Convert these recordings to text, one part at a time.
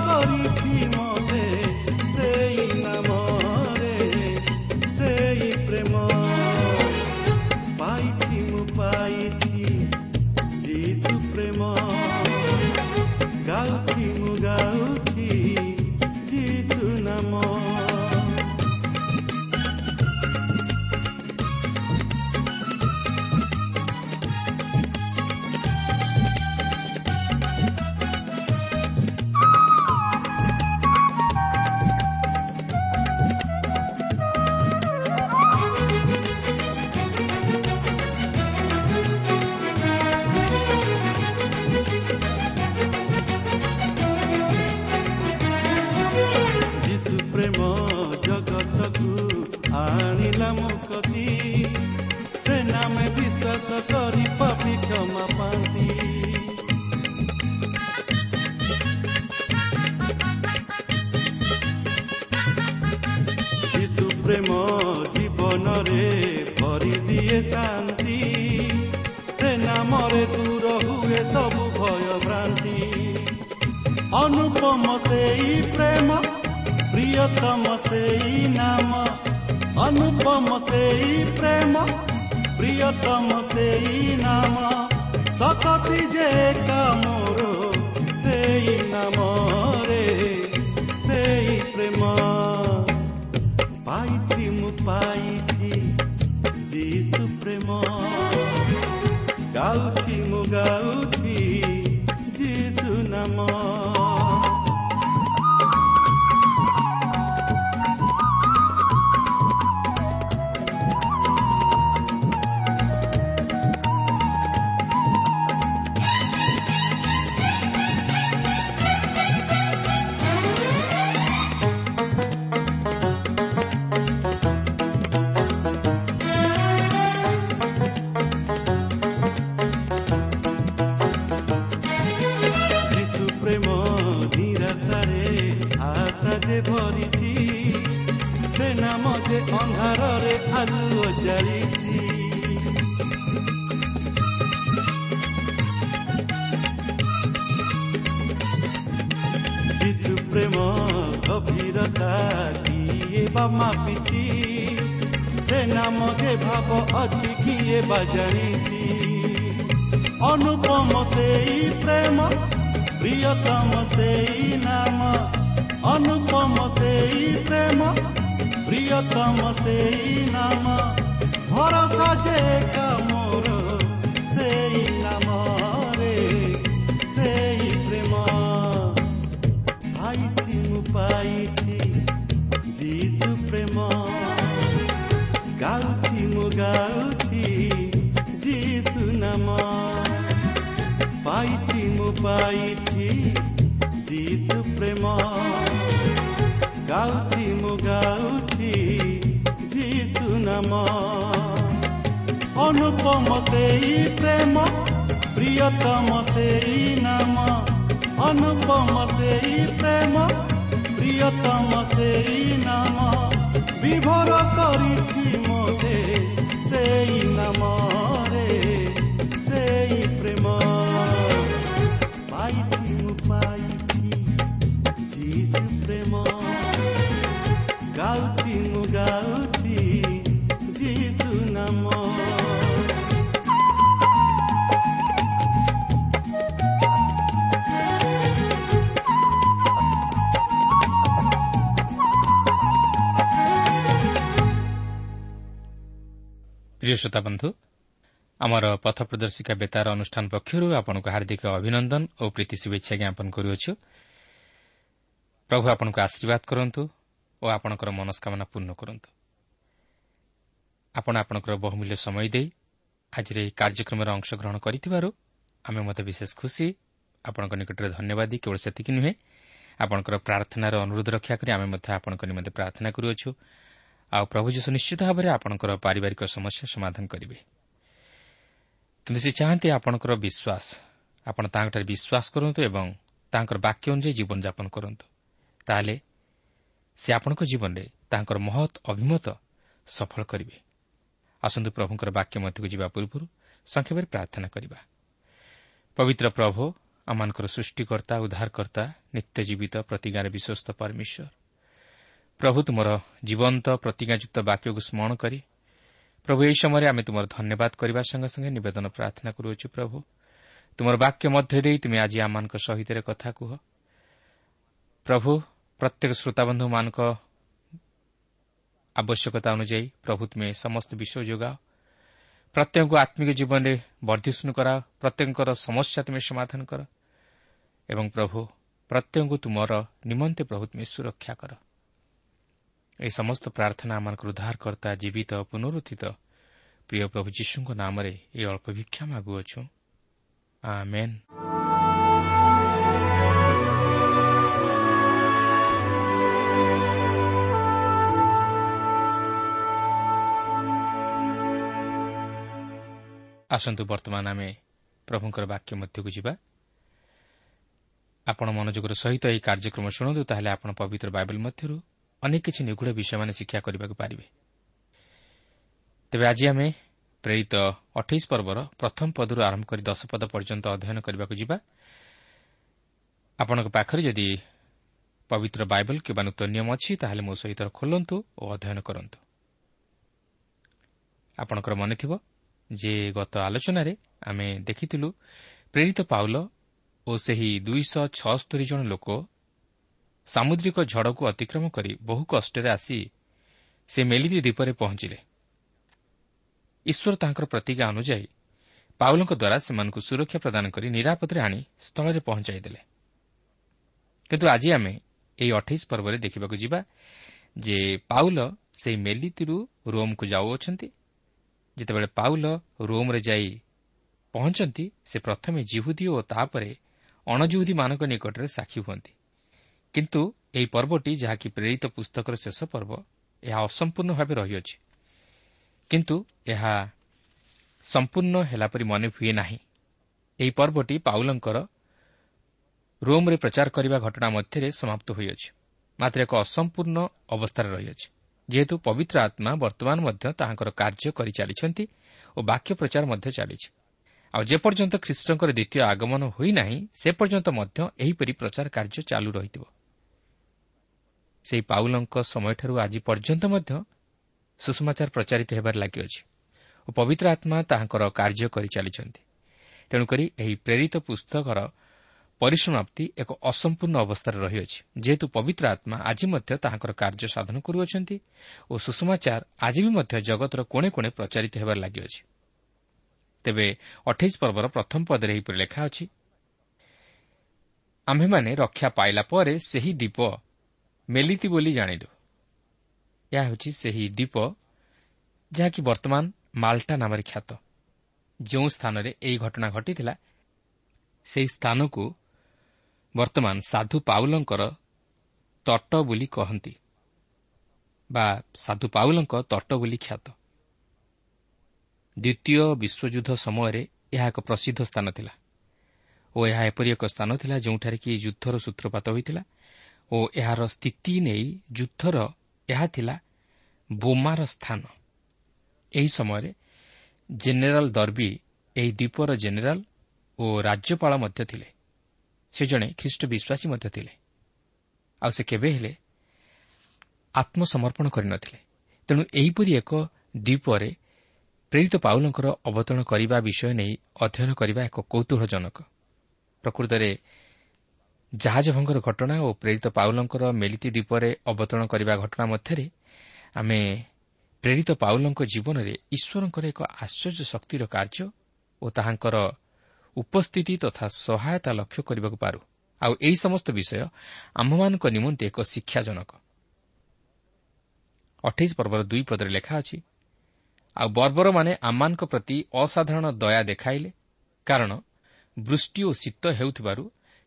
କରିଛି ମତେ ପ୍ରେମ ଜୀବନରେ ଭରିଦିଏ ଶାନ୍ତି। ସେ ନାମରେ ଦୂର ହୁଏ ସବୁ ଭୟ ଭ୍ରାନ୍ତି ଅନୁପମ ସେଇ ପ୍ରେମ ପ୍ରିୟତମ ସେଇ ନାମ। ଅନୁପମ ସେଇ ପ୍ରେମ ପ୍ରିୟତମ ସେଇ ନାମ। ସତତି ଯେ କାମର ସେଇ ନାମରେ ପାଇଛି ଯୀଶୁ ପ୍ରେମ ଗାଉଛି ମୁଁ ଗାଉଛି ଯୀଶୁ ନାମ ପାଇଛି ପ୍ରେମ ଗାଉଛି ମୁଁ ଗାଉଛି ଯୀଶୁ ନାମ ଅନୁପମ ସେଇ ପ୍ରେମ ପ୍ରିୟତମ ସେଇ ନାମ ଅନୁପମ ସେଇ ପ୍ରେମ ପ୍ରିୟତମ ସେଇ ନାମ ବିଭୋର କରିଛି ମୋତେ ସେଇ ନାମରେ ସେଇ ପ୍ରେମ ପାଇଛି ମୁଁ ପାଇଛି ଯୀଶୁ ପ୍ରେମ ଗାଉଛି ମୁଁ ଗାଉଛି ପ୍ରିୟ ଶ୍ରୋତା ବନ୍ଧୁ ଆମର ପଥ ପ୍ରଦର୍ଶିକା ବେତାର ଅନୁଷ୍ଠାନ ପକ୍ଷରୁ ଆପଣଙ୍କୁ ହାର୍ଦ୍ଦିକ ଅଭିନନ୍ଦନ ଓ ପ୍ରୀତି ଶୁଭେଚ୍ଛା ଜ୍ଞାପନ କରୁଅଛୁ। ପ୍ରଭୁ ଆପଣଙ୍କୁ ଆଶୀର୍ବାଦ କରନ୍ତୁ ଓ ଆପଣଙ୍କର ମନସ୍କାମନା ପୂର୍ଣ୍ଣ କରନ୍ତୁ। ଆପଣ ଆପଣଙ୍କର ବହୁମୂଲ୍ୟ ସମୟ ଦେଇ ଆଜିର ଏହି କାର୍ଯ୍ୟକ୍ରମରେ ଅଂଶଗ୍ରହଣ କରିଥିବାରୁ ଆମେ ମଧ୍ୟ ବିଶେଷ ଖୁସି। ଆପଣଙ୍କ ନିକଟରେ ଧନ୍ୟବାଦ କେବଳ ସେତିକି ନୁହେଁ ଆପଣଙ୍କର ପ୍ରାର୍ଥନାର ଅନୁରୋଧ ରକ୍ଷା କରି ଆମେ ମଧ୍ୟ ଆପଣଙ୍କ ନିମନ୍ତେ ପ୍ରାର୍ଥନା କରୁଅଛୁ। ଆଉ ପ୍ରଭୁ ଯୀଶୁ ନିଶ୍ଚିତ ଭାବରେ ଆପଣଙ୍କର ପାରିବାରିକ ସମସ୍ୟା ସମାଧାନ କରିବେ। କିନ୍ତୁ ସେ ଚାହାନ୍ତି ଆପଣଙ୍କର ବିଶ୍ୱାସ। ଆପଣ ତାଙ୍କଠାରେ ବିଶ୍ୱାସ କରନ୍ତୁ ଏବଂ ତାଙ୍କର ବାକ୍ୟ ଅନୁଯାୟୀ ଜୀବନଯାପନ କରନ୍ତୁ। ତାହେଲେ ସେ ଆପଣଙ୍କ ଜୀବନରେ ତାଙ୍କର ମହତ୍ ଅଭିମତ ସଫଳ କରିବେ। ଆସନ୍ତୁ ପ୍ରଭୁଙ୍କର ବାକ୍ୟ ମଧ୍ୟକୁ ଯିବା ପୂର୍ବରୁ ସଂକ୍ଷେପରେ ପ୍ରାର୍ଥନା କରିବା। ପବିତ୍ର ପ୍ରଭୁ ଆମମାନଙ୍କର ସୃଷ୍ଟିକର୍ତ୍ତା ଉଦ୍ଧାରକର୍ତ୍ତା ନିତ୍ୟଜୀବିତ ପ୍ରତିଜ୍ଞାରେ ବିଶ୍ୱସ୍ତ ପରମେଶ୍ୱର ପ୍ରଭୁ ତୁମର ଜୀବନ୍ତ ପ୍ରତିଜ୍ଞାଯୁକ୍ତ ବାକ୍ୟକୁ ସ୍ମରଣ କରି ପ୍ରଭୁ ଏହି ସମୟରେ ଆମେ ତୁମର ଧନ୍ୟବାଦ କରିବା ସଙ୍ଗେ ସଙ୍ଗେ ନିବେଦନ ପ୍ରାର୍ଥନା କରୁଅଛୁ ପ୍ରଭୁ। ତୁମର ବାକ୍ୟ ମଧ୍ୟ ଦେଇ ତୁମେ ଆଜି ଆମମାନଙ୍କ ସହିତ କଥା କୁହ। ପ୍ରଭୁ ପ୍ରତ୍ୟେକ ଶ୍ରୋତାବନ୍ଧୁମାନଙ୍କ ଆବଶ୍ୟକତା ଅନୁଯାୟୀ ପ୍ରଭୁ ତୁମେ ସମସ୍ତ ବିଷୟ ଯୋଗାଅ। ପ୍ରତ୍ୟେକଙ୍କୁ ଆତ୍ମିକ ଜୀବନରେ ବର୍ଦ୍ଧିଷ୍ଣୁ କରାଅ ପ୍ରତ୍ୟେକଙ୍କର ସମସ୍ୟା ତୁମେ ସମାଧାନ କର। ଏବଂ ପ୍ରଭୁ ପ୍ରତ୍ୟେକଙ୍କୁ ତୁମର ନିମନ୍ତେ ପ୍ରଭୁ ତୁମେ ସୁରକ୍ଷା କର। ଏହି ସମସ୍ତ ପ୍ରାର୍ଥନା ଆମମାନଙ୍କର ଉଦ୍ଧାରକର୍ତ୍ତା ଜୀବିତ ପୁନରୁତ୍ଥିତ ପ୍ରିୟ ପ୍ରଭୁ ଯୀଶୁଙ୍କ ନାମରେ ଏହି ଅଳ୍ପ ଭିକ୍ଷା ମାଗୁଅଛୁ। ଆମେନ୍। ଆସନ୍ତୁ ବର୍ତ୍ତମାନ ଆମେ ପ୍ରଭୁଙ୍କର ବାକ୍ୟ ମଧ୍ୟକୁ ଯିବା। ଆପଣ ମନୋଯୋଗର ସହିତ ଏହି କାର୍ଯ୍ୟକ୍ରମ ଶୁଣନ୍ତୁ ତାହେଲେ ଆପଣ ପବିତ୍ର ବାଇବଲ ମଧ୍ୟରୁ ଅନେକ କିଛି ନିଗୁଢ଼ ବିଷୟମାନେ ଶିକ୍ଷା କରିବାକୁ ପାରିବେ। ତେବେ ଆଜି ଆମେ ପ୍ରେରିତ ଅଠେଇଶ ପର୍ବର ପ୍ରଥମ ପଦରୁ ଆରମ୍ଭ କରି ଦଶ ପଦ ପର୍ଯ୍ୟନ୍ତ ଅଧ୍ୟୟନ କରିବାକୁ ଯିବା। ଆପଣଙ୍କ ପାଖରେ ଯଦି ପବିତ୍ର ବାଇବଲ କିମ୍ବା ନୂତନ ନିୟମ ଅଛି ତାହେଲେ ମୋ ସହିତ ଖୋଲନ୍ତୁ ଓ ଅଧ୍ୟୟନ କରନ୍ତୁ। ଆପଣଙ୍କର ମନେଥିବ ଯେ ଗତ ଆଲୋଚନାରେ ଆମେ ଦେଖିଥିଲୁ ପ୍ରେରିତ ପାଉଲ ଓ ସେହି ଦୁଇଶହ ଛଅସ୍ତରୀ ଜଣ ଲୋକ ସାମୁଦ୍ରିକ ଝଡ଼କୁ ଅତିକ୍ରମ କରି ବହୁ କଷ୍ଟରେ ଆସି ସେ ମେଲିଦି ଦ୍ୱୀପରେ ପହଞ୍ଚିଲେ। ଈଶ୍ୱର ତାଙ୍କର ପ୍ରତିଜ୍ଞା ଅନୁଯାୟୀ ପାଉଲଙ୍କ ଦ୍ୱାରା ସେମାନଙ୍କୁ ସୁରକ୍ଷା ପ୍ରଦାନ କରି ନିରାପଦରେ ଆଣି ସ୍ଥଳରେ ପହଞ୍ଚାଇଦେଲେ। କିନ୍ତୁ ଆଜି ଆମେ ଏହି ଅଠେଇଶ ପର୍ବରେ ଦେଖିବାକୁ ଯିବା ଯେ ପାଉଲ ସେହି ମେଲିତିରୁ ରୋମ୍କୁ ଯାଉଅଛନ୍ତି। ଯେତେବେଳେ ପାଉଲ ରୋମ୍ରେ ଯାଇ ପହଞ୍ଚନ୍ତି ସେ ପ୍ରଥମେ ଜିହୁଦୀ ଓ ତାପରେ ଅଣଜୁହୁଦୀମାନଙ୍କ ନିକଟରେ ସାକ୍ଷୀ ହୁଅନ୍ତି। କିନ୍ତୁ ଏହି ପର୍ବଟି ଯାହାକି ପ୍ରେରିତ ପୁସ୍ତକର ଶେଷ ପର୍ବ ଏହା ଅସମ୍ପୂର୍ଣ୍ଣ ଭାବେ ରହିଅଛି। କିନ୍ତୁ ଏହା ସମ୍ପୂର୍ଣ୍ଣ ହେଲାପରି ମନେ ହୁଏ ନାହିଁ। ଏହି ପର୍ବଟି ପାଉଲଙ୍କର ରୋମ୍ରେ ପ୍ରଚାର କରିବା ଘଟଣା ମଧ୍ୟରେ ସମାପ୍ତ ହୋଇଅଛି। ମାତ୍ର ଏକ ଅସମ୍ପୂର୍ଣ୍ଣ ଅବସ୍ଥାରେ ରହିଅଛି। ଯେହେତୁ ପବିତ୍ର ଆତ୍ମା ବର୍ତ୍ତମାନ ମଧ୍ୟ ତାହାଙ୍କର କାର୍ଯ୍ୟ କରିଚାଲିଛନ୍ତି ଓ ବାକ୍ୟ ପ୍ରଚାର ମଧ୍ୟ ଚାଲିଛି। ଆଉ ଯେପର୍ଯ୍ୟନ୍ତ ଖ୍ରୀଷ୍ଟଙ୍କର ଦ୍ୱିତୀୟ ଆଗମନ ହୋଇନାହିଁ ସେ ପର୍ଯ୍ୟନ୍ତ ମଧ୍ୟ ଏହିପରି ପ୍ରଚାର କାର୍ଯ୍ୟ ଚାଲୁ ରହିଥିବ। ସେହି ପାଉଲଙ୍କ ସମୟଠାରୁ ଆଜି ପର୍ଯ୍ୟନ୍ତ ମଧ୍ୟ ସୁଷମାଚାର ପ୍ରଚାରିତ ହେବାରେ ଲାଗିଅଛି ଓ ପବିତ୍ର ଆତ୍ମା ତାହାଙ୍କର କାର୍ଯ୍ୟ କରିଚାଲିଛନ୍ତି ତେଣୁକରି ଏହି ପ୍ରେରିତ ପୁସ୍ତକର ପରିସମାପ୍ତି ଏକ ଅସମ୍ପୂର୍ଣ୍ଣ ଅବସ୍ଥାରେ ରହିଅଛି। ଯେହେତୁ ପବିତ୍ର ଆତ୍ମା ଆଜି ମଧ୍ୟ ତାହାଙ୍କର କାର୍ଯ୍ୟ ସାଧନ କରୁଅଛନ୍ତି ଓ ସୁଷମାଚାର ଆଜି ବି ମଧ୍ୟ ଜଗତର କୋଣେ କୋଣେ ପ୍ରଚାରିତ ହେବାରେ ଲାଗିଅଛି। ତେବେ ଅଠେଇଶ ପର୍ବର ପ୍ରଥମ ପଦରେ ଏହିପରି ଲେଖା ଅଛି ଆମ୍ଭେମାନେ ରକ୍ଷା ପାଇଲା ପରେ ସେହି ଦ୍ୱୀପ ମେଲିତି ବୋଲି ଜାଣିଲୁ। ଏହା ହେଉଛି ସେହି ଦ୍ୱୀପ ଯାହାକି ବର୍ତ୍ତମାନ ମାଲ୍ଟା ନାମରେ ଖ୍ୟାତ। ଯେଉଁ ସ୍ଥାନରେ ଏହି ଘଟଣା ଘଟିଥିଲା ସେହି ସ୍ଥାନକୁ ବର୍ତ୍ତମାନ ସାଧୁ ପାଉଲଙ୍କର ତଟ ବୋଲି କହନ୍ତି ବା ସାଧୁ ପାଉଲଙ୍କ ତଟ ବୋଲି ଖ୍ୟାତ। ଦ୍ୱିତୀୟ ବିଶ୍ୱଯୁଦ୍ଧ ସମୟରେ ଏହା ଏକ ପ୍ରସିଦ୍ଧ ସ୍ଥାନ ଥିଲା ଓ ଏହା ଏପରି ଏକ ସ୍ଥାନ ଥିଲା ଯେଉଁଠାରେ କି ଯୁଦ୍ଧର ସୂତ୍ରପାତ ହୋଇଥିଲା ଓ ଏହାର ସ୍ଥିତି ନେଇ ଯୁଦ୍ଧର ଏହା ଥିଲା ବୋମାର ସ୍ଥାନ। ଏହି ସମୟରେ ଜେନେରାଲ ଦର୍ବୀ ଏହି ଦ୍ୱୀପର ଜେନେରାଲ ଓ ରାଜ୍ୟପାଳ ମଧ୍ୟ ଥିଲେ। ସେ ଜଣେ ଖ୍ରୀଷ୍ଟ ବିଶ୍ୱାସୀ ମଧ୍ୟ ଥିଲେ। ଆଉ ସେ କେବେ ହେଲେ ଆତ୍ମସମର୍ପଣ କରିନଥିଲେ। ତେଣୁ ଏହିପରି ଏକ ଦ୍ୱୀପରେ ପ୍ରେରିତ ପାଉଲଙ୍କର ଅବତରଣ କରିବା ବିଷୟ ନେଇ ଅଧ୍ୟୟନ କରିବା ଏକ କୌତୁହଳଜନକ। ପ୍ରକୃତରେ ଜାହାଜ ଭଙ୍ଗର ଘଟଣା ଓ ପ୍ରେରିତ ପାଉଲଙ୍କର ମେଲିତି ଦ୍ୱୀପରେ ଅବତରଣ କରିବା ଘଟଣା ମଧ୍ୟରେ ଆମେ ପ୍ରେରିତ ପାଉଲଙ୍କ ଜୀବନରେ ଈଶ୍ୱରଙ୍କର ଏକ ଆଶ୍ଚର୍ଯ୍ୟ ଶକ୍ତିର କାର୍ଯ୍ୟ ଓ ତାହାଙ୍କର ଉପସ୍ଥିତି ତଥା ସହାୟତା ଲକ୍ଷ୍ୟ କରିବାକୁ ପାରୁ। ଆଉ ଏହି ସମସ୍ତ ବିଷୟ ଆମ୍ଭମାନଙ୍କ ନିମନ୍ତେ ଏକ ଶିକ୍ଷାଜନକ। ଅଠେଇଶ ପର୍ବର ଦୁଇ ପଦରେ ଲେଖା ଅଛି ଆଉ ବର୍ବରମାନେ ଆମମାନଙ୍କ ପ୍ରତି ଅସାଧାରଣ ଦୟା ଦେଖାଇଲେ କାରଣ ବୃଷ୍ଟି ଓ ଶୀତ ହେଉଥିବାରୁ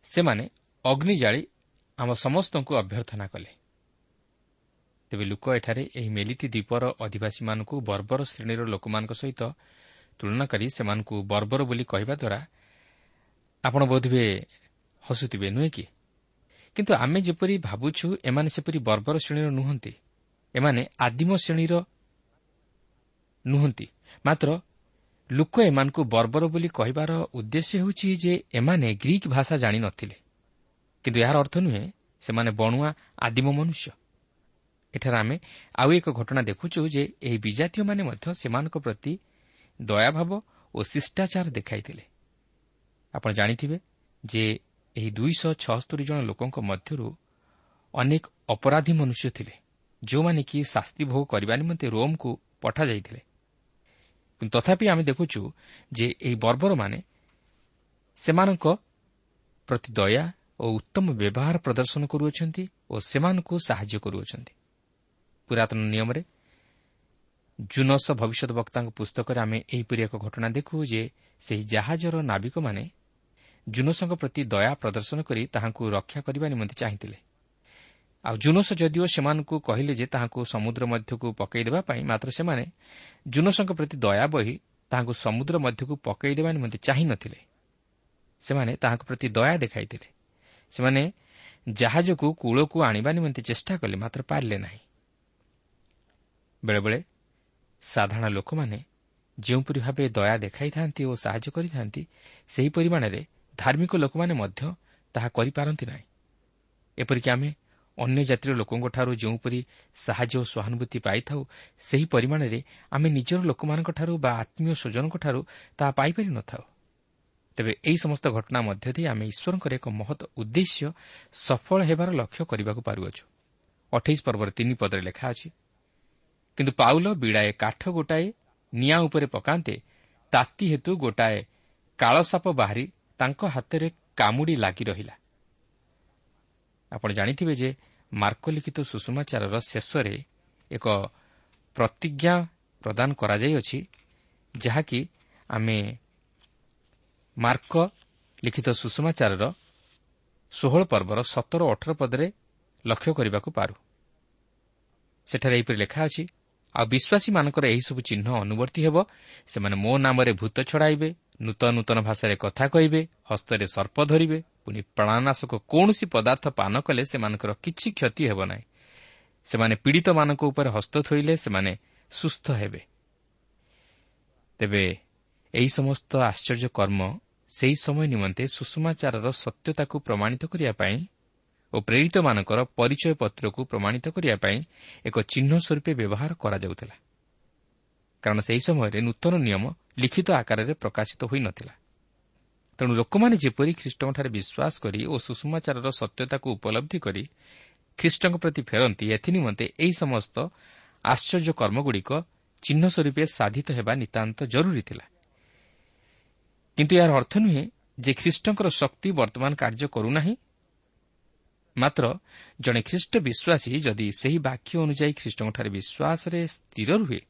ସେମାନେ ଅଗ୍ନି ଜାଳି ଆମ ସମସ୍ତଙ୍କୁ ଅଭ୍ୟର୍ଥନା କଲେ। ତେବେ ଲୋକ ଏଠାରେ ଏହି ମେଲିତି ଦ୍ୱୀପର ଅଧିବାସୀମାନଙ୍କୁ ବର୍ବର ଶ୍ରେଣୀର ଲୋକମାନଙ୍କ ସହିତ ତୁଳନା କରି ସେମାନଙ୍କୁ ବର୍ବର ବୋଲି କହିବା ଦ୍ୱାରା ଆପଣ ବୋଧହୁଏ ହସୁଥିବେ ନୁହେଁ କି? କିନ୍ତୁ ଆମେ ଯେପରି ଭାବୁଛୁ ଏମାନେ ସେପରି ବର୍ବର ଶ୍ରେଣୀର ନୁହନ୍ତି। ଏମାନେ ଆଦିମ ଶ୍ରେଣୀର ନୁହନ୍ତି। ମାତ୍ର ଲୋକ ଏମାନଙ୍କୁ ବର୍ବର ବୋଲି କହିବାର ଉଦ୍ଦେଶ୍ୟ ହେଉଛି ଯେ ଏମାନେ ଗ୍ରୀକ୍ ଭାଷା ଜାଣିନଥିଲେ କିନ୍ତୁ ଏହାର ଅର୍ଥ ନୁହେଁ ସେମାନେ ବଣୁଆ ଆଦିମ ମନୁଷ୍ୟ। ଏଠାରେ ଆମେ ଆଉ ଏକ ଘଟଣା ଦେଖୁଛୁ ଯେ ଏହି ବିଜାତୀୟମାନେ ମଧ୍ୟ ସେମାନଙ୍କ ପ୍ରତି ଦୟାଭାବ ଓ ଶିଷ୍ଟାଚାର ଦେଖାଇଥିଲେ। ଆପଣ ଜାଣିଥିବେ ଯେ ଏହି ଦୁଇଶହ ଛଅସ୍ତରୀ ଜଣ ଲୋକଙ୍କ ମଧ୍ୟରୁ ଅନେକ ଅପରାଧୀ ମନୁଷ୍ୟ ଥିଲେ ଯେଉଁମାନେ କି ଶାସ୍ତି ଭୋଗ କରିବା ନିମନ୍ତେ ରୋମ୍କୁ ପଠାଯାଇଥିଲେ। କିନ୍ତୁ ତଥାପି ଆମେ ଦେଖୁଛୁ ଯେ ଏହି ବର୍ବରମାନେ ସେମାନଙ୍କ ପ୍ରତି ଦୟା ଓ ଉତ୍ତମ ବ୍ୟବହାର ପ୍ରଦର୍ଶନ କରୁଅଛନ୍ତି ଓ ସେମାନଙ୍କୁ ସାହାଯ୍ୟ କରୁଅଛନ୍ତି। ପୁରାତନ ନିୟମରେ ଜୁନସ ଭବିଷ୍ୟତ ବକ୍ତାଙ୍କ ପୁସ୍ତକରେ ଆମେ ଏହିପରି ଏକ ଘଟଣା ଦେଖୁ ଯେ ସେହି ଜାହାଜର ନାବିକମାନେ ଜୁନସଙ୍କ ପ୍ରତି ଦୟା ପ୍ରଦର୍ଶନ କରି ତାହାଙ୍କୁ ରକ୍ଷା କରିବା ନିମନ୍ତେ ଚାହିଁଥିଲେ। ଆଉ ଜୁନସ ଯଦିଓ ସେମାନଙ୍କୁ କହିଲେ ଯେ ତାହାଙ୍କୁ ସମୁଦ୍ର ମଧ୍ୟକୁ ପକାଇ ଦେବା ପାଇଁ ମାତ୍ର ସେମାନେ ଜୁନସଙ୍କ ପ୍ରତି ଦୟା ବହି ତାହାଙ୍କୁ ସମୁଦ୍ର ମଧ୍ୟକୁ ପକାଇ ଦେବା ନିମନ୍ତେ ଚାହିଁ ନଥିଲେ ସେମାନେ ତାହାଙ୍କ ପ୍ରତି ଦୟା ଦେଖାଇଥିଲେ। ସେମାନେ ଜାହାଜକୁ କୂଳକୁ ଆଣିବା ନିମନ୍ତେ ଚେଷ୍ଟା କଲେ ମାତ୍ର ପାରିଲେ ନାହିଁ। ବେଳେବେଳେ ସାଧାରଣ ଲୋକମାନେ ଯେଉଁପରି ଭାବେ ଦୟା ଦେଖାଇଥାନ୍ତି ଓ ସାହାଯ୍ୟ କରିଥାନ୍ତି ସେହି ପରିମାଣରେ ଧାର୍ମିକ ଲୋକମାନେ ମଧ୍ୟ ତାହା କରିପାରନ୍ତି ନାହିଁ। ଏପରିକି ଆମେ ଅନ୍ୟ ଜାତିର ଲୋକଙ୍କଠାରୁ ଯେଉଁପରି ସାହାଯ୍ୟ ଓ ସହାନୁଭୂତି ପାଇଥାଉ ସେହି ପରିମାଣରେ ଆମେ ନିଜର ଲୋକମାନଙ୍କଠାରୁ ବା ଆତ୍ମୀୟ ସ୍ୱଜନଙ୍କଠାରୁ ତାହା ପାଇପାରି ନଥାଉ ତେବେ ଏହି ସମସ୍ତ ଘଟଣା ମଧ୍ୟ ଦେଇ ଆମେ ଈଶ୍ୱରଙ୍କର ଏକ ମହତ୍ ଉଦ୍ଦେଶ୍ୟ ସଫଳ ହେବାର ଲକ୍ଷ୍ୟ କରିବାକୁ ପାରୁଅଛୁ। ଅଠେଇଶ ପର୍ବର ତିନି ପଦରେ ଲେଖା ଅଛି କିନ୍ତୁ ପାଉଲ ବିଡ଼ାଏ କାଠ ଗୋଟାଏ ନିଆଁ ଉପରେ ପକାନ୍ତେ ତାତି ହେତୁ ଗୋଟାଏ କାଳସାପ ବାହାରି ତାଙ୍କ ହାତରେ କାମୁଡ଼ି ଲାଗି ରହିଲା। ଆପଣ ଜାଣିଥିବେ ଯେ ମାର୍କ ଲିଖିତ ସୁଷମାଚାରର ଶେଷରେ ଏକ ପ୍ରତିଜ୍ଞା ପ୍ରଦାନ କରାଯାଇଅଛି ଯାହାକି ଆମେ ମାର୍କ ଲିଖିତ ସୁଷମାଚାରର ଷୋହଳ ପର୍ବର ସତର ଅଠର ପଦରେ ଲକ୍ଷ୍ୟ କରିବାକୁ ପାରୁ। ସେଠାରେ ଏହିପରି ଲେଖା ଅଛି ଆଉ ବିଶ୍ୱାସୀମାନଙ୍କର ଏହିସବୁ ଚିହ୍ନ ଅନୁବର୍ତ୍ତୀ ହେବ। ସେମାନେ ମୋ ନାମରେ ଭୂତ ଛଡ଼ାଇବେ ନୂତନ ନୂତନ ଭାଷାରେ କଥା କହିବେ ହସ୍ତରେ ସର୍ପ ଧରିବେ ପୁଣି ପ୍ରାଣନାଶକ କୌଣସି ପଦାର୍ଥ ପାନ କଲେ ସେମାନଙ୍କର କିଛି କ୍ଷତି ହେବ ନାହିଁ। ସେମାନେ ପୀଡ଼ିତମାନଙ୍କ ଉପରେ ହସ୍ତ ଥୋଇଲେ ସେମାନେ ସୁସ୍ଥ ହେବେ। ତେବେ ଏହି ସମସ୍ତ ଆଶ୍ଚର୍ଯ୍ୟ କର୍ମ ସେହି ସମୟ ନିମନ୍ତେ ସୁଷମାଚାରର ସତ୍ୟତାକୁ ପ୍ରମାଣିତ କରିବା ପାଇଁ ଓ ପ୍ରେରିତମାନଙ୍କର ପରିଚୟ ପତ୍ରକୁ ପ୍ରମାଣିତ କରିବା ପାଇଁ ଏକ ଚିହ୍ନ ସ୍ୱରୂପେ ବ୍ୟବହାର କରାଯାଉଥିଲା। କାରଣ ସେହି ସମୟରେ ନୂତନ ନିୟମ ଲିଖିତ ଆକାରରେ ପ୍ରକାଶିତ ହୋଇନଥିଲା। ତେଣୁ ଲୋକମାନେ ଯେପରି ଖ୍ରୀଷ୍ଟଙ୍କଠାରେ ବିଶ୍ୱାସ କରି ଓ ସୁଷମାଚାରର ସତ୍ୟତାକୁ ଉପଲବ୍ଧି କରି ଖ୍ରୀଷ୍ଟଙ୍କ ପ୍ରତି ଫେରନ୍ତି ଏଥିନିମନ୍ତେ ଏହି ସମସ୍ତ ଆଶ୍ଚର୍ଯ୍ୟ କର୍ମଗୁଡ଼ିକ ଚିହ୍ନ ସ୍ୱରୂପେ ସାଧିତ ହେବା ନିତାନ୍ତ ଜରୁରୀ ଥିଲା। କିନ୍ତୁ ଏହାର ଅର୍ଥ ନୁହେଁ ଯେ ଖ୍ରୀଷ୍ଟଙ୍କର ଶକ୍ତି ବର୍ତ୍ତମାନ କାର୍ଯ୍ୟ କରୁନାହିଁ। ମାତ୍ର ଜଣେ ଖ୍ରୀଷ୍ଟ ବିଶ୍ୱାସୀ ଯଦି ସେହି ବାକ୍ୟ ଅନୁଯାୟୀ ଖ୍ରୀଷ୍ଟଙ୍କଠାରେ ବିଶ୍ୱାସରେ ସ୍ଥିର ରୁହେ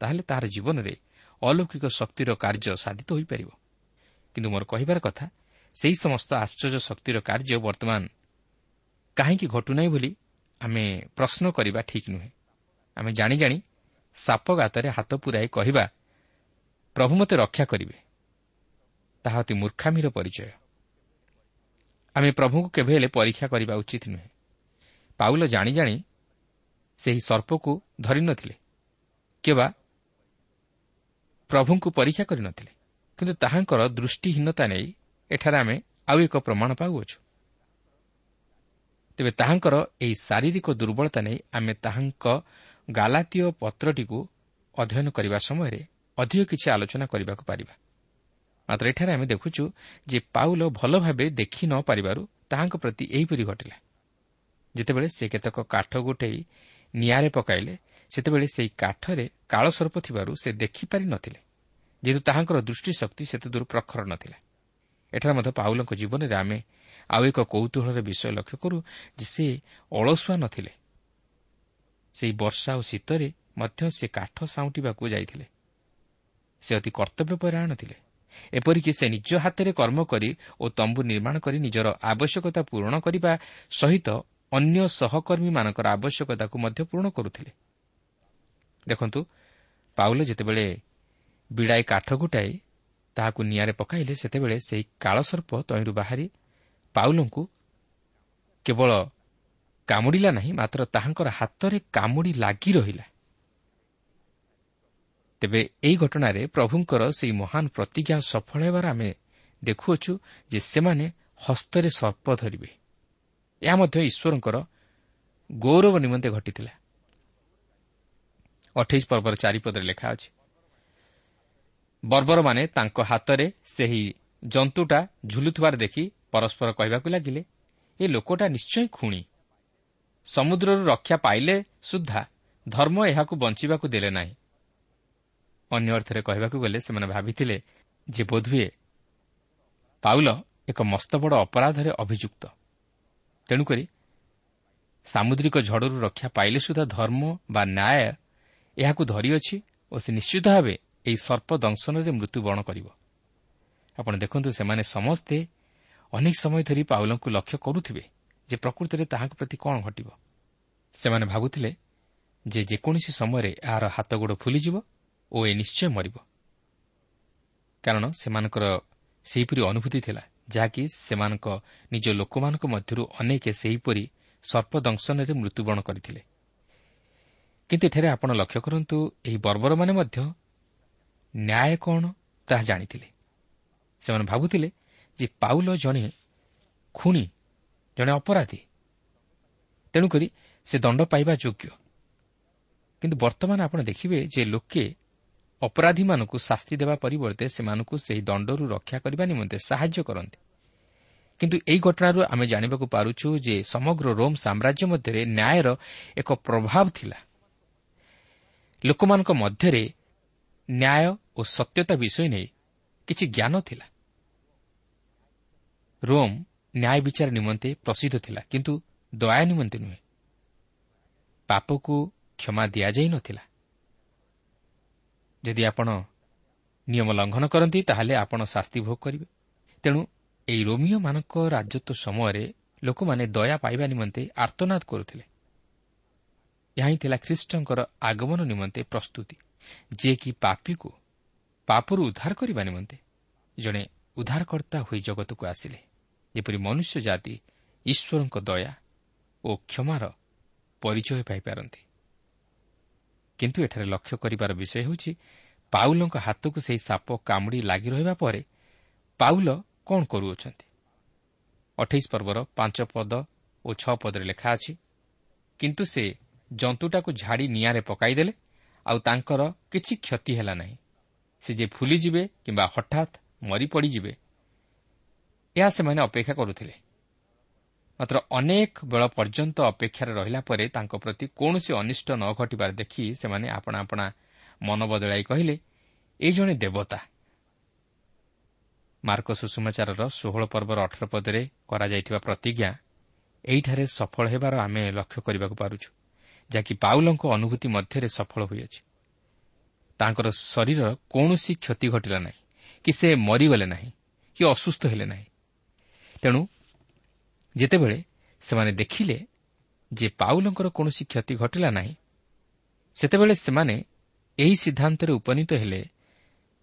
ତାହେଲେ ତାହାର ଜୀବନରେ ଅଲୌକିକ ଶକ୍ତିର କାର୍ଯ୍ୟ ସାଧିତ ହୋଇପାରିବ। କିନ୍ତୁ ମୋର କହିବାର କଥା ସେହି ସମସ୍ତ ଆଶ୍ଚର୍ଯ୍ୟ ଶକ୍ତିର କାର୍ଯ୍ୟ ବର୍ତ୍ତମାନ କାହିଁକି ଘଟୁନାହିଁ ବୋଲି ଆମେ ପ୍ରଶ୍ନ କରିବା ଠିକ୍ ନୁହେଁ। ଆମେ ଜାଣି ଜାଣି ସାପ ଗାତରେ ହାତ ପୁରାଇ କହିବା ପ୍ରଭୁ ମୋତେ ରକ୍ଷା କରିବେ। ତାହା ଅତି ମୂର୍ଖାମିର ପରିଚୟ। ଆମେ ପ୍ରଭୁଙ୍କୁ କେବେ ହେଲେ ପରୀକ୍ଷା କରିବା ଉଚିତ ନୁହେଁ। ପାଉଲ ଜାଣି ଜାଣି ସେହି ସର୍ପକୁ ଧରିନଥିଲେ କିମ୍ବା ପ୍ରଭୁଙ୍କୁ ପରୀକ୍ଷା କରିନଥିଲେ କିନ୍ତୁ ତାହାଙ୍କର ଦୃଷ୍ଟିହୀନତା ନେଇ ଏଠାରେ ଆମେ ଆଉ ଏକ ପ୍ରମାଣ ପାଉଅଛୁ। ତେବେ ତାହାଙ୍କର ଏହି ଶାରୀରିକ ଦୁର୍ବଳତା ନେଇ ଆମେ ତାହାଙ୍କ ଗାଲାତୀୟ ପତ୍ରଟିକୁ ଅଧ୍ୟୟନ କରିବା ସମୟରେ ଅଧିକ କିଛି ଆଲୋଚନା କରିବାକୁ ପାରିବା। ମାତ୍ର ଏଠାରେ ଆମେ ଦେଖୁଛୁ ଯେ ପାଉଲ ଭଲ ଭାବେ ଦେଖି ନ ପାରିବାରୁ ତାହାଙ୍କ ପ୍ରତି ଏହିପରି ଘଟିଲା। ଯେତେବେଳେ ସେ କେତେକ କାଠ ଗୋଟେଇ ନିଆଁରେ ପକାଇଲେ ସେତେବେଳେ ସେହି କାଠରେ କାଳସର୍ପ ଥିବାରୁ ସେ ଦେଖିପାରି ନଥିଲେ। ଯେହେତୁ ତାହାଙ୍କର ଦୃଷ୍ଟିଶକ୍ତି ସେତେଦୂର ପ୍ରଖର ନଥିଲା। ଏଠାରେ ମଧ୍ୟ ପାଉଲଙ୍କ ଜୀବନରେ ଆମେ ଆଉ ଏକ କୌତୁହଳର ବିଷୟ ଲକ୍ଷ୍ୟ କରୁ ଯେ ସେ ଅଳସୁଆ ନଥିଲେ। ସେହି ବର୍ଷା ଓ ଶୀତରେ ମଧ୍ୟ ସେ କାଠ ସାଉଁଟିବାକୁ ଯାଇଥିଲେ। ସେ ଅତି କର୍ତ୍ତବ୍ୟପରାୟଣ ଥିଲେ। ଏପରିକି ସେ ନିଜ ହାତରେ କର୍ମ କରି ଓ ତମ୍ବୁ ନିର୍ମାଣ କରି ନିଜର ଆବଶ୍ୟକତା ପୂରଣ କରିବା ସହିତ ଅନ୍ୟ ସହକର୍ମୀମାନଙ୍କର ଆବଶ୍ୟକତାକୁ ମଧ୍ୟ ପୂରଣ କରୁଥିଲେ। ଦେଖନ୍ତୁ ପାଉଲ ଯେତେବେଳେ ବିଡ଼ାଏ କାଠ ଗୋଟାଏ ତାହାକୁ ନିଆଁରେ ପକାଇଲେ ସେତେବେଳେ ସେହି କାଳସର୍ପ ତହିଁରୁ ବାହାରି ପାଉଲଙ୍କୁ କେବଳ କାମୁଡ଼ିଲା ନାହିଁ ମାତ୍ର ତାହାଙ୍କର ହାତରେ କାମୁଡ଼ି ଲାଗି ରହିଲା। ତେବେ ଏହି ଘଟଣାରେ ପ୍ରଭୁଙ୍କର ସେହି ମହାନ ପ୍ରତିଜ୍ଞା ସଫଳ ହେବାର ଆମେ ଦେଖୁଅଛୁ ଯେ ସେମାନେ ହସ୍ତରେ ସର୍ପ ଧରିବେ। ଏହା ମଧ୍ୟ ଈଶ୍ୱରଙ୍କର ଗୌରବ ନିମନ୍ତେ ଘଟିଥିଲା। ଅଠେଇଶ ପର୍ବର ଚାରିପଦରେ ଲେଖା ଅଛି ବର୍ବରମାନେ ତାଙ୍କ ହାତରେ ସେହି ଜନ୍ତୁଟା ଝୁଲୁଥିବାର ଦେଖି ପରସ୍ପର କହିବାକୁ ଲାଗିଲେ ଏ ଲୋକଟା ନିଶ୍ଚୟ ଖୁଣି। ସମୁଦ୍ରରୁ ରକ୍ଷା ପାଇଲେ ସୁଦ୍ଧା ଧର୍ମ ଏହାକୁ ବଞ୍ଚିବାକୁ ଦେଲେ ନାହିଁ। ଅନ୍ୟ ଅର୍ଥରେ କହିବାକୁ ଗଲେ ସେମାନେ ଭାବିଥିଲେ ଯେ ବୋଧହୁଏ ପାଉଲ ଏକ ମସ୍ତବଡ଼ ଅପରାଧରେ ଅଭିଯୁକ୍ତ। ତେଣୁକରି ସାମୁଦ୍ରିକ ଝଡ଼ରୁ ରକ୍ଷା ପାଇଲେ ସୁଦ୍ଧା ଧର୍ମ ବା ନ୍ୟାୟ ଏହାକୁ ଧରିଅଛି ଓ ସେ ନିଶ୍ଚିତ ଭାବେ ଏହି ସର୍ପ ଦଂଶନରେ ମୃତ୍ୟୁବରଣ କରିବ। ଆପଣ ଦେଖନ୍ତୁ ସେମାନେ ସମସ୍ତେ ଅନେକ ସମୟ ଧରି ପାଉଲଙ୍କୁ ଲକ୍ଷ୍ୟ କରୁଥିବେ ଯେ ପ୍ରକୃତରେ ତାହାଙ୍କ ପ୍ରତି କ'ଣ ଘଟିବ। ସେମାନେ ଭାବୁଥିଲେ ଯେ ଯେକୌଣସି ସମୟରେ ଏହାର ହାତ ଗୋଡ଼ ଫୁଲିଯିବ ଓ ଏ ନିଶ୍ଚୟ ମରିବ। କାରଣ ସେମାନଙ୍କର ସେହିପରି ଅନୁଭୂତି ଥିଲା ଯାହାକି ସେମାନଙ୍କ ନିଜ ଲୋକମାନଙ୍କ ମଧ୍ୟରୁ ଅନେକ ସେହିପରି ସର୍ପଦଂଶନରେ ମୃତ୍ୟୁବରଣ କରିଥିଲେ। କିନ୍ତୁ ଏଠାରେ ଆପଣ ଲକ୍ଷ୍ୟ କରନ୍ତୁ ଏହି ବର୍ବରମାନେ ମଧ୍ୟ ନ୍ୟାୟ କ'ଣ ତାହା ଜାଣିଥିଲେ। ସେମାନେ ଭାବୁଥିଲେ ଯେ ପାଉଲ ଜଣେ ଖୁଣି ଜଣେ ଅପରାଧୀ। ତେଣୁକରି ସେ ଦଣ୍ଡ ପାଇବା ଯୋଗ୍ୟ। କିନ୍ତୁ ବର୍ତ୍ତମାନ ଆପଣ ଦେଖିବେ ଯେ ଲୋକେ ଅପରାଧୀମାନଙ୍କୁ ଶାସ୍ତି ଦେବା ପରିବର୍ତ୍ତେ ସେମାନଙ୍କୁ ସେହି ଦଣ୍ଡରୁ ରକ୍ଷା କରିବା ନିମନ୍ତେ ସାହାଯ୍ୟ କରନ୍ତି। କିନ୍ତୁ ଏହି ଘଟଣାରୁ ଆମେ ଜାଣିବାକୁ ପାରୁଛୁ ଯେ ସମଗ୍ର ରୋମ୍ ସାମ୍ରାଜ୍ୟ ମଧ୍ୟରେ ନ୍ୟାୟର ଏକ ପ୍ରଭାବ ଥିଲା। ଲୋକମାନଙ୍କ ମଧ୍ୟରେ ନ୍ୟାୟ ଓ ସତ୍ୟତା ବିଷୟ ନେଇ କିଛି ଜ୍ଞାନ ଥିଲା। ରୋମ୍ ନ୍ୟାୟ ବିଚାର ନିମନ୍ତେ ପ୍ରସିଦ୍ଧ ଥିଲା କିନ୍ତୁ ଦୟା ନିମନ୍ତେ ନୁହେଁ। ପାପକୁ କ୍ଷମା ଦିଆଯାଇ ନଥିଲା। ଯଦି ଆପଣ ନିୟମ ଲଙ୍ଘନ କରନ୍ତି ତାହେଲେ ଆପଣ ଶାସ୍ତି ଭୋଗ କରିବେ। ତେଣୁ ଏହି ରୋମିଓମାନଙ୍କ ରାଜତ୍ୱ ସମୟରେ ଲୋକମାନେ ଦୟା ପାଇବା ନିମନ୍ତେ ଆର୍ତ୍ତନାଦ କରୁଥିଲେ। ଏହା ହିଁ ଥିଲା ଖ୍ରୀଷ୍ଟଙ୍କର ଆଗମନ ନିମନ୍ତେ ପ୍ରସ୍ତୁତି ଯିଏକି ପାପୀକୁ ପାପରୁ ଉଦ୍ଧାର କରିବା ନିମନ୍ତେ ଜଣେ ଉଦ୍ଧାରକର୍ତ୍ତା ହୋଇ ଜଗତକୁ ଆସିଲେ। ଯେପରି ମନୁଷ୍ୟ ଜାତି ଈଶ୍ୱରଙ୍କ ଦୟା ଓ କ୍ଷମାର ପରିଚୟ ପାଇପାରନ୍ତି। କିନ୍ତୁ ଏଠାରେ ଲକ୍ଷ୍ୟ କରିବାର ବିଷୟ ହେଉଛି ପାଉଲଙ୍କ ହାତକୁ ସେହି ସାପ କାମୁଡ଼ି ଲାଗି ରହିବା ପରେ ପାଉଲ କ'ଣ କରୁଅଛନ୍ତି? ଅଠେଇଶ ପର୍ବର ପାଞ୍ଚ ପଦ ଓ ଛଅ ପଦରେ ଲେଖା ଅଛି କିନ୍ତୁ ସେ ଜନ୍ତୁଟାକୁ ଝାଡ଼ି ନିଆଁରେ ପକାଇଦେଲେ ଆଉ ତାଙ୍କର କିଛି କ୍ଷତି ହେଲା ନାହିଁ। ସେ ଯେ ଫୁଲିଯିବେ କିମ୍ବା ହଠାତ୍ ମରିପଡ଼ିଯିବେ ଏହା ସେମାନେ ଅପେକ୍ଷା କରୁଥିଲେ। ମାତ୍ର ଅନେକ ବେଳ ପର୍ଯ୍ୟନ୍ତ ଅପେକ୍ଷାରେ ରହିଲା ପରେ ତାଙ୍କ ପ୍ରତି କୌଣସି ଅନିଷ୍ଟ ନ ଘଟିବାର ଦେଖି ସେମାନେ ଆପଣା ଆପଣା ମନ ବଦଳାଇ କହିଲେ ଏ ଜଣେ ଦେବତା। ମାର୍କ ସୁଷମାଚାରର ଷୋହଳ ପର୍ବର ଅଠର ପଦରେ କରାଯାଇଥିବା ପ୍ରତିଜ୍ଞା ଏହିଠାରେ ସଫଳ ହେବାର ଆମେ ଲକ୍ଷ୍ୟ କରିବାକୁ ପାରୁଛୁ ଯାହାକି ପାଉଲଙ୍କ ଅନୁଭୂତି ମଧ୍ୟରେ ସଫଳ ହୋଇଅଛି। ତାଙ୍କର ଶରୀରର କୌଣସି କ୍ଷତି ଘଟିଲା ନାହିଁ କି ସେ ମରିଗଲେ ନାହିଁ କି ଅସୁସ୍ଥ ହେଲେ ନାହିଁ। ତେଣୁ ଯେତେବେଳେ ସେମାନେ ଦେଖିଲେ ଯେ ପାଉଲଙ୍କର କୌଣସି କ୍ଷତି ଘଟିଲା ନାହିଁ ସେତେବେଳେ ସେମାନେ ଏହି ସିଦ୍ଧାନ୍ତରେ ଉପନୀତ ହେଲେ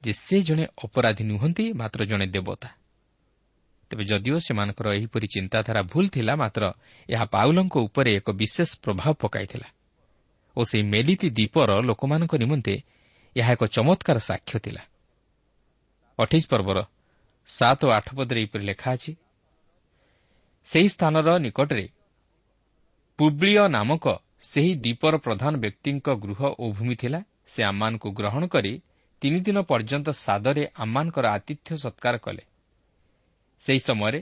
ଯେ ସେ ଜଣେ ଅପରାଧୀ ନୁହନ୍ତି ମାତ୍ର ଜଣେ ଦେବତା। ତେବେ ଯଦିଓ ସେମାନଙ୍କର ଏହିପରି ଚିନ୍ତାଧାରା ଭୁଲ ଥିଲା ମାତ୍ର ଏହା ପାଉଲଙ୍କ ଉପରେ ଏକ ବିଶେଷ ପ୍ରଭାବ ପକାଇଥିଲା ଓ ସେହି ମେଲିତି ଦ୍ୱୀପର ଲୋକମାନଙ୍କ ନିମନ୍ତେ ଏହା ଏକ ଚମତ୍କାର ସାକ୍ଷ୍ୟ ଥିଲା। ଅଠେଇଶ ପର୍ବର ସାତ ଓ ଆଠ ପଦରେ ଏହିପରି ଲେଖା ଅଛି ସେହି ସ୍ଥାନର ନିକଟରେ। ପୁବ୍ଲିୟ ନାମକ ସେହି ଦ୍ୱୀପର ପ୍ରଧାନ ବ୍ୟକ୍ତିଙ୍କ ଗୃହ ଓ ଭୂମି ଥିଲା। ସେ ଆମମାନଙ୍କୁ ଗ୍ରହଣ କରି ତିନିଦିନ ପର୍ଯ୍ୟନ୍ତ ସାଦରେ ଆମମାନଙ୍କର ଆତିଥ୍ୟ ସତ୍କାର କଲେ। ସେହି ସମୟରେ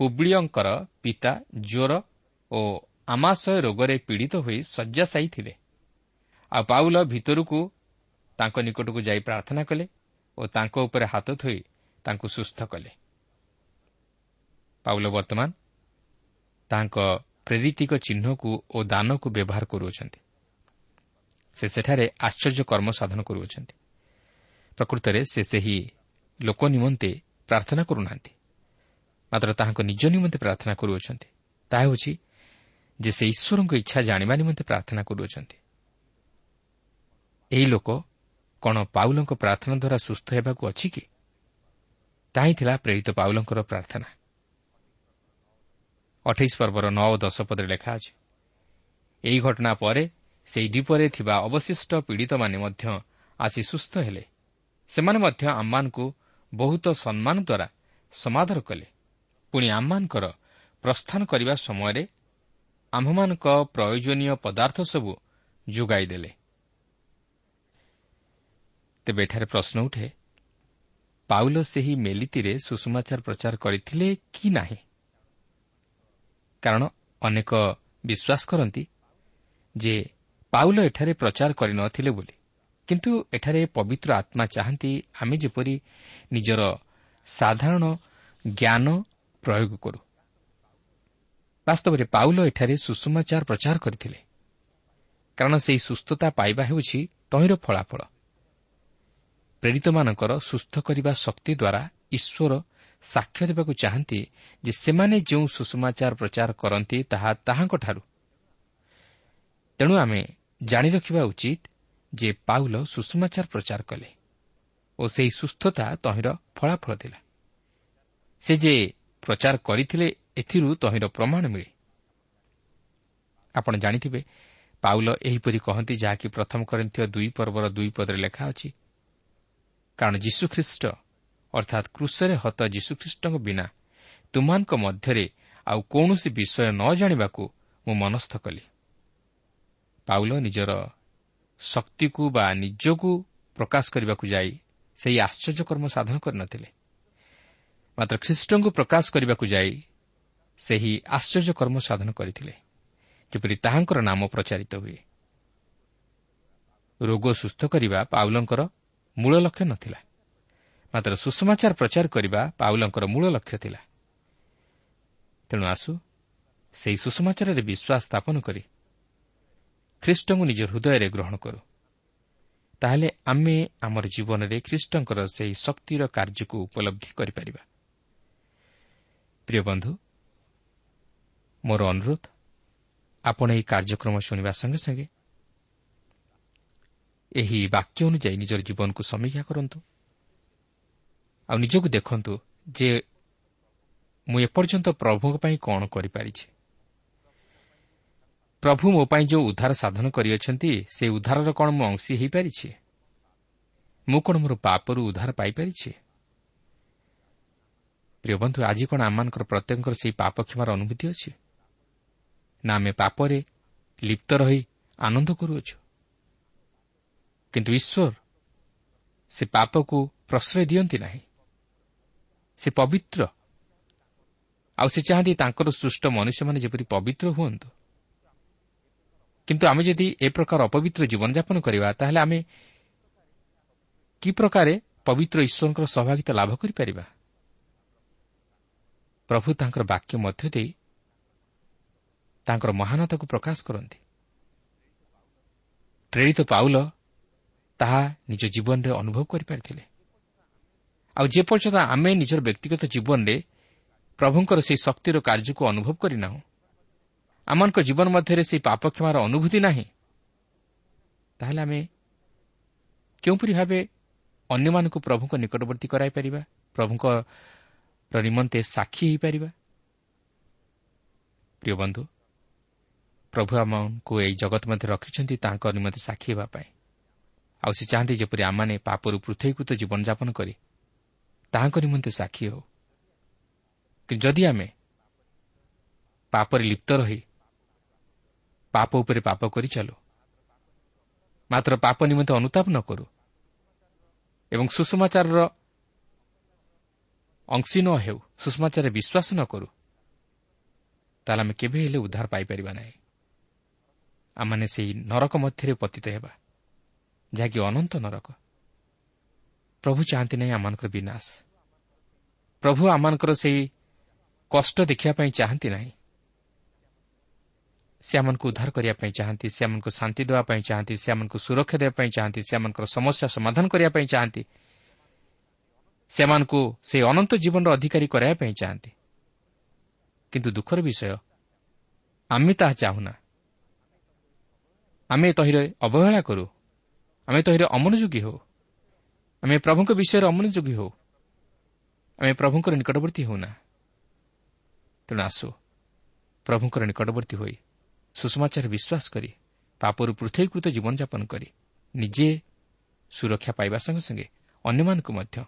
ପୁବ୍ଲିୟଙ୍କର ପିତା ଜ୍ୱର ଓ ଆମାଶୟ ରୋଗରେ ପୀଡ଼ିତ ହୋଇ ଶଯ୍ୟାଶାୟୀ ଥିଲେ। ଆଉ ପାଉଲ ଭିତରକୁ ତାଙ୍କ ନିକଟକୁ ଯାଇ ପ୍ରାର୍ଥନା କଲେ ଓ ତାଙ୍କ ଉପରେ ହାତ ଥୋଇ ତାଙ୍କୁ ସୁସ୍ଥ କଲେ। ପାଉଲ ବର୍ତ୍ତମାନ ତାଙ୍କ ପ୍ରେରିତିକ ଚିହ୍ନକୁ ଓ ଦାନକୁ ବ୍ୟବହାର କରୁଅଛନ୍ତି। ସେ ସେଠାରେ ଆଶ୍ଚର୍ଯ୍ୟ କର୍ମ ସାଧନ କରୁଅଛନ୍ତି। ପ୍ରକୃତରେ ସେ ସେହି ଲୋକ ନିମନ୍ତେ ପ୍ରାର୍ଥନା କରୁନାହାନ୍ତି। ମାତ୍ର ତାହାଙ୍କ ନିଜ ନିମନ୍ତେ ପ୍ରାର୍ଥନା କରୁଅଛନ୍ତି। ତାହା ହେଉଛି ଯେ ସେ ଈଶ୍ୱରଙ୍କ ଇଚ୍ଛା ଜାଣିବା ନିମନ୍ତେ ପ୍ରାର୍ଥନା କରୁଅଛନ୍ତି। ଏହି ଲୋକ କ'ଣ ପାଉଲଙ୍କ ପ୍ରାର୍ଥନା ଦ୍ୱାରା ସୁସ୍ଥ ହେବାକୁ ଅଛି କି? ତାହିଁ ଥିଲା ପ୍ରେରିତ ପାଉଲଙ୍କର ପ୍ରାର୍ଥନା। ଅଠେଇଶ ପର୍ବର ନଅ ଓ ଦଶ ପଦରେ ଲେଖା ଅଛି। ଏହି ଘଟଣା ପରେ ସେହି ଦ୍ୱୀପରେ ଥିବା ଅବଶିଷ୍ଟ ପୀଡ଼ିତମାନେ ମଧ୍ୟ ଆସି ସୁସ୍ଥ ହେଲେ। ସେମାନେ ମଧ୍ୟ ଆମମାନଙ୍କୁ ବହୁତ ସମ୍ମାନ ଦ୍ୱାରା ସମାଦର କଲେ। ପୁଣି ଆମମାନଙ୍କର ପ୍ରସ୍ଥାନ କରିବା ସମୟରେ ଆମ୍ଭମାନଙ୍କ ପ୍ରୟୋଜନୀୟ ପଦାର୍ଥ ସବୁ ଯୋଗାଇ ଦେଲେ। ତେବେ ଏଠାରେ ପ୍ରଶ୍ନ ଉଠେ ପାଉଲ ସେହି ମେଲିତିରେ ସୁଷମାଚାର ପ୍ରଚାର କରିଥିଲେ କି ନାହିଁ? କାରଣ ଅନେକ ବିଶ୍ୱାସ କରନ୍ତି ଯେ ପାଉଲ ଏଠାରେ ପ୍ରଚାର କରିନଥିଲେ ବୋଲି। କିନ୍ତୁ ଏଠାରେ ପବିତ୍ର ଆତ୍ମା ଚାହାନ୍ତି ଆମେ ଯେପରି ନିଜର ସାଧାରଣ ଜ୍ଞାନ ପ୍ରୟୋଗ କରୁ। ବାସ୍ତବରେ ପାଉଲ ଏଠାରେ ସୁଷମାଚାର ପ୍ରଚାର କରିଥିଲେ। କାରଣ ସେହି ସୁସ୍ଥତା ପାଇବା ହେଉଛି ତହିଁର ଫଳାଫଳ। ପ୍ରେରିତମାନଙ୍କର ସୁସ୍ଥ କରିବା ଶକ୍ତି ଦ୍ୱାରା ଈଶ୍ୱର ସାକ୍ଷ୍ୟ ଦେବାକୁ ଚାହାନ୍ତି ଯେ ସେମାନେ ଯେଉଁ ସୁଷମାଚାର ପ୍ରଚାର କରନ୍ତି ତାହା ତାହାଙ୍କଠାରୁ। ତେଣୁ ଆମେ ଜାଣି ରଖିବା ଉଚିତ ଯେ ପାଉଲ ସୁଷମାଚାର ପ୍ରଚାର କଲେ ଓ ସେହି ସୁସ୍ଥତା ତହିଁର ଫଳାଫଳ ଥିଲା ସେ ଯେ ପ୍ରଚାର କରିଥିଲେ ଏଥିରୁ ତହିଁର ପ୍ରମାଣ ମିଳେ। ଆପଣ ଜାଣିଥିବେ ପାଉଲ ଏହିପରି କହନ୍ତି ଯାହାକି ପ୍ରଥମ କରିଥିବା ଦୁଇ ପର୍ବର ଦୁଇ ପଦରେ ଲେଖା ଅଛି କାରଣ ଯୀଶୁଖ୍ରୀଷ୍ଟ ଅର୍ଥାତ୍ କୃଷରେ ହତ ଯୀଶୁଖ୍ରୀଷ୍ଟଙ୍କ ବିନା ତୁମାନଙ୍କ ମଧ୍ୟରେ ଆଉ କୌଣସି ବିଷୟ ନ ଜାଣିବାକୁ ମୁଁ ମନସ୍ଥ କଲି। ପାଉଲ ନିଜର ଶକ୍ତିକୁ ବା ନିଜକୁ ପ୍ରକାଶ କରିବାକୁ ଯାଇ ସେହି ଆଶ୍ଚର୍ଯ୍ୟକର୍ମ ସାଧନ କରିନଥିଲେ। ମାତ୍ର ଖ୍ରୀଷ୍ଟଙ୍କୁ ପ୍ରକାଶ କରିବାକୁ ଯାଇ ସେହି ଆଶ୍ଚର୍ଯ୍ୟକର୍ମ ସାଧନ କରିଥିଲେ ଯେପରି ତାହାଙ୍କର ନାମ ପ୍ରଚାରିତ ହୁଏ। ରୋଗ ସୁସ୍ଥ କରିବା ପାଉଲଙ୍କର ମୂଳ ଲକ୍ଷ୍ୟ ନଥିଲା। ମାତ୍ର ସୁଷମାଚାର ପ୍ରଚାର କରିବା ପାଉଲଙ୍କର ମୂଳ ଲକ୍ଷ୍ୟ ଥିଲା। ତେଣୁ ଆସୁ ସେହି ସୁଷମାଚାରରେ ବିଶ୍ୱାସ ସ୍ଥାପନ କରି ଖ୍ରୀଷ୍ଟଙ୍କୁ ନିଜ ହୃଦୟରେ ଗ୍ରହଣ କରୁ। ତାହେଲେ ଆମେ ଆମର ଜୀବନରେ ଖ୍ରୀଷ୍ଟଙ୍କର ସେହି ଶକ୍ତିର କାର୍ଯ୍ୟକୁ ଉପଲବ୍ଧି କରିପାରିବା। ପ୍ରିୟ ବନ୍ଧୁ ମୋର ଅନୁରୋଧ ଆପଣ ଏହି କାର୍ଯ୍ୟକ୍ରମ ଶୁଣିବା ସଙ୍ଗେ ସଙ୍ଗେ ଏହି ବାକ୍ୟ ଅନୁଯାୟୀ ନିଜର ଜୀବନକୁ ସମୀକ୍ଷା କରନ୍ତୁ। ଆଉ ନିଜକୁ ଦେଖନ୍ତୁ ଯେ ମୁଁ ଏପର୍ଯ୍ୟନ୍ତ ପ୍ରଭୁଙ୍କ ପାଇଁ କ'ଣ କରିପାରିଛି। ପ୍ରଭୁ ମୋ ପାଇଁ ଯେଉଁ ଉଦ୍ଧାର ସାଧନ କରିଅଛନ୍ତି ସେ ଉଦ୍ଧାରର କ'ଣ ମୁଁ ଅଂଶୀ ହୋଇପାରିଛି? ମୁଁ କ'ଣ ମୋର ପାପରୁ ଉଦ୍ଧାର ପାଇପାରିଛି? ପ୍ରିୟ ବନ୍ଧୁ ଆଜି କ'ଣ ଆମମାନଙ୍କର ପ୍ରତ୍ୟେକଙ୍କର ସେହି ପାପ କ୍ଷମାର ଅନୁଭୂତି ଅଛି? ନା ଆମେ ପାପରେ ଲିପ୍ତ ରହି ଆନନ୍ଦ କରୁଅଛୁ? କିନ୍ତୁ ଈଶ୍ୱର ସେ ପାପକୁ ପ୍ରଶ୍ରୟ ଦିଅନ୍ତି ନାହିଁ। ସେ ପବିତ୍ର। ଆଉ ସେ ଚାହାନ୍ତି ତାଙ୍କର ସୃଷ୍ଟ ମନୁଷ୍ୟମାନେ ଯେପରି ପବିତ୍ର ହୁଅନ୍ତୁ। କିନ୍ତୁ ଆମେ ଯଦି ଏ ପ୍ରକାର ଅପବିତ୍ର ଜୀବନଯାପନ କରିବା ତାହେଲେ ଆମେ କି ପ୍ରକାରେ ପବିତ୍ର ଈଶ୍ୱରଙ୍କର ସହଭାଗିତା ଲାଭ କରିପାରିବା? ପ୍ରଭୁ ତାଙ୍କର ବାକ୍ୟ ମଧ୍ୟ ଦେଇ ତାଙ୍କର ମହାନତାକୁ ପ୍ରକାଶ କରନ୍ତି। ପ୍ରେରିତ ପାଉଲ ତାହା ନିଜ ଜୀବନରେ ଅନୁଭବ କରିପାରିଥିଲେ। ଆଉ ଯେପର୍ଯ୍ୟନ୍ତ ଆମେ ନିଜର ବ୍ୟକ୍ତିଗତ ଜୀବନରେ ପ୍ରଭୁଙ୍କର ସେହି ଶକ୍ତିର କାର୍ଯ୍ୟକୁ ଅନୁଭବ କରିନାହୁଁ ଆମମାନଙ୍କ ଜୀବନ ମଧ୍ୟରେ ସେହି ପାପକ୍ଷମାର ଅନୁଭୂତି ନାହିଁ ତାହେଲେ ଆମେ କେଉଁପରି ଭାବେ ଅନ୍ୟମାନଙ୍କୁ ପ୍ରଭୁଙ୍କ ନିକଟବର୍ତ୍ତୀ କରାଇପାରିବା ପ୍ରଭୁଙ୍କର ନିମନ୍ତେ ସାକ୍ଷୀ ହୋଇପାରିବା? ପ୍ରିୟ ବନ୍ଧୁ ପ୍ରଭୁ ଆମକୁ ଏହି ଜଗତ ମଧ୍ୟରେ ରଖିଛନ୍ତି ତାଙ୍କ ନିମନ୍ତେ ସାକ୍ଷୀ ହେବା ପାଇଁ। ଆଉ ସେ ଚାହାନ୍ତି ଯେପରି ଆମମାନେ ପାପରୁ ପୃଥକୀକୃତ ଜୀବନଯାପନ କରି ତାହାଙ୍କ ନିମନ୍ତେ ସାକ୍ଷୀ ହେଉ। ଯଦି ଆମେ ପାପରେ ଲିପ୍ତ ରହି ପାପ ଉପରେ ପାପ କରିଚାଲୁ ମାତ୍ର ପାପ ନିମନ୍ତେ ଅନୁତାପ ନ କରୁ ଏବଂ ସୁଷମାଚାରର ଅଂଶୀ ନ ହେଉ ସୁଷମାଚାରରେ ବିଶ୍ୱାସ ନ କରୁ ତାହେଲେ ଆମେ କେବେ ହେଲେ ଉଦ୍ଧାର ପାଇପାରିବା ନାହିଁ। ଆମମାନେ ସେହି ନରକ ମଧ୍ୟରେ ପତିତ ହେବା ଯାହାକି ଅନନ୍ତ ନରକ। ପ୍ରଭୁ ଚାହାନ୍ତି ନାହିଁ ଆମମାନଙ୍କର ବିନାଶ। ପ୍ରଭୁ ଆମମାନଙ୍କର ସେହି କଷ୍ଟ ଦେଖିବା ପାଇଁ ଚାହାନ୍ତି ନାହିଁ। ସେ ଆମମାନଙ୍କୁ ଉଦ୍ଧାର କରିବା ପାଇଁ ଚାହାନ୍ତି ସେ ଆମକୁ ଶାନ୍ତି ଦେବା ପାଇଁ ଚାହାନ୍ତି ସେ ଆମକୁ ସୁରକ୍ଷା ଦେବା ପାଇଁ ଚାହାନ୍ତି ସେମାନଙ୍କର ସମସ୍ୟା ସମାଧାନ କରିବା ପାଇଁ ଚାହାନ୍ତି ସେମାନଙ୍କୁ ସେହି ଅନନ୍ତ ଜୀବନର ଅଧିକାରୀ କରାଇବା ପାଇଁ ଚାହାନ୍ତି। କିନ୍ତୁ ଦୁଃଖର ବିଷୟ ଆମେ ତାହା ଚାହୁଁନା। ଆମେ ତହିଁରେ ଅବହେଳା କରୁ ଆମେ ତହିଁରେ ଅମନୋଯୋଗୀ ହେଉ ଆମେ ପ୍ରଭୁଙ୍କ ବିଷୟରେ ଅମନୋଯୋଗୀ ହେଉ। ଆମେ ପ୍ରଭୁଙ୍କର ନିକଟବର୍ତ୍ତୀ ହେଉନା। ତେଣୁ ଆସୁ। ପ୍ରଭୁଙ୍କର ନିକଟବର୍ତ୍ତୀ ହୋଇ ସୁଷମାଚାର ବିଶ୍ୱାସ କରି ପାପରୁ ପୃଥକୀକୃତ ଜୀବନଯାପନ କରି ନିଜେ ସୁରକ୍ଷା ପାଇବା ସଙ୍ଗେ ସଙ୍ଗେ ଅନ୍ୟମାନଙ୍କୁ ମଧ୍ୟ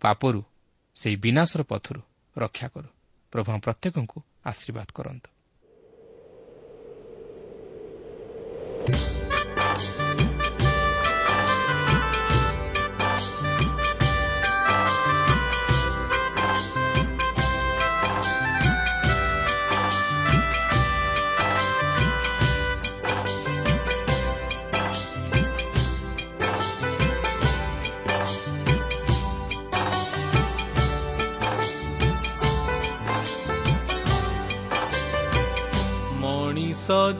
ପାପରୁ ସେହି ବିନାଶର ପଥରୁ ରକ୍ଷା କରୁ। ପ୍ରଭୁ ପ୍ରତ୍ୟେକଙ୍କୁ ଆଶୀର୍ବାଦ କରନ୍ତୁ।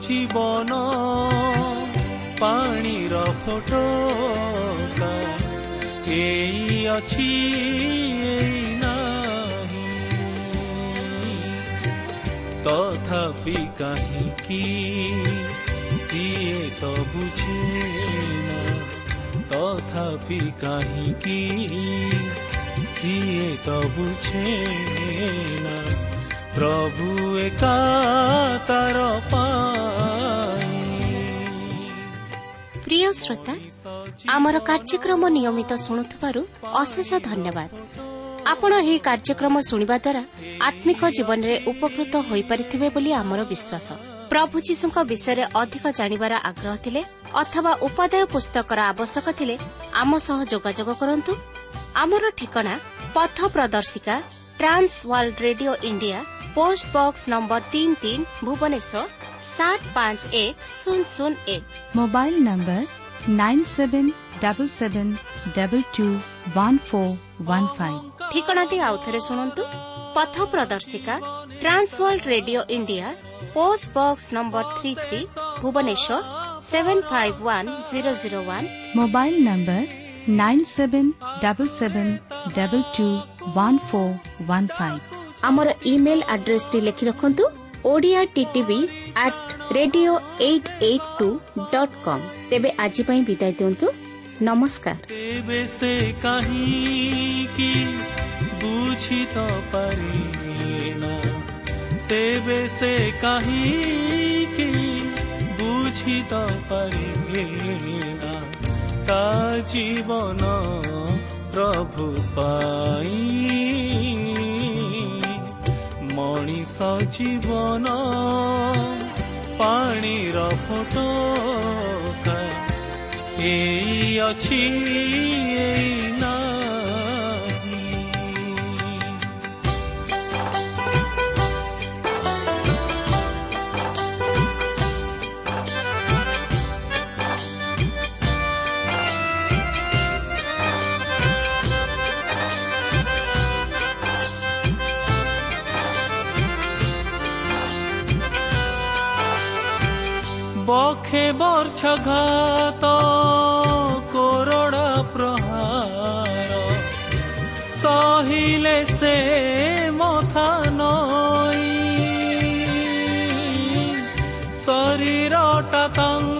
ଜୀବନ ପାଣିର ଫଟୋ ଏଇ ଅଛି ତଥାପି କାହିଁକି ସିଏ ତ ବୁଝେ କାହିଁକି ସିଏ ତ ବୁଝେ ନା। ଆମର କାର୍ଯ୍ୟକ୍ରମ ନିୟମିତ ଶୁଣୁଥିବାରୁ ଅଶେଷ ଧନ୍ୟବାଦ। ଆପଣ ଏହି କାର୍ଯ୍ୟକ୍ରମ ଶୁଣିବା ଦ୍ୱାରା ଆତ୍ମିକ ଜୀବନରେ ଉପକୃତ ହୋଇପାରିଥିବେ ବୋଲି ଆମର ବିଶ୍ୱାସ। ପ୍ରଭୁ ଯୀଶୁଙ୍କ ବିଷୟରେ ଅଧିକ ଜାଣିବାର ଆଗ୍ରହ ଥିଲେ ଅଥବା ଉପାଦେୟ ପୁସ୍ତକର ଆବଶ୍ୟକ ଥିଲେ ଆମ ସହ ଯୋଗାଯୋଗ କରନ୍ତୁ। ଆମର ଠିକଣା ପଥ ପ୍ରଦର୍ଶିକା trans world radio India post box number তিন তিন ভুবনেশ্বর সাত পাঁচ এক শূন্য শূন্য এক mobile number nine seven double seven double two one four one five. ঠিকনাটি আউথরে শুনন্তু। পথ প্রদর্শিকা trans world radio India post box number three three Bhubaneswar seven five one zero zero one. Mobile number nine seven double seven double two one four one five. ଆମର email ଆଡ୍ରେସଟି ଲେଖି ରଖନ୍ତୁ Odia TV at radio eight eight two dot com ତେବେ ଆଜି ପାଇଁ ବିଦାୟ ଦିଅନ୍ତୁ। ନମସ୍କାର। ତେବେ ସେ କାହିଁକି ବୁଝି ତ ପାରିନା ତେବେ ସେ କାହିଁକି ବୁଝି ତ ପାରିନା ତା ଜୀବନ ପ୍ରଭୁ ପାଇଁ ମଣିଷ ଜୀବନ ପାଣିର ଫଟୋ ଏଇ ଅଛି ଏଇ ନା ବକ୍ଷେ ବର୍ଚ୍ଛଘାତ କୋରଡ଼ା ପ୍ରହାର ସହିଲେ ସେ ମଥା ନଈ ଶରୀରଟା ତାଙ୍କ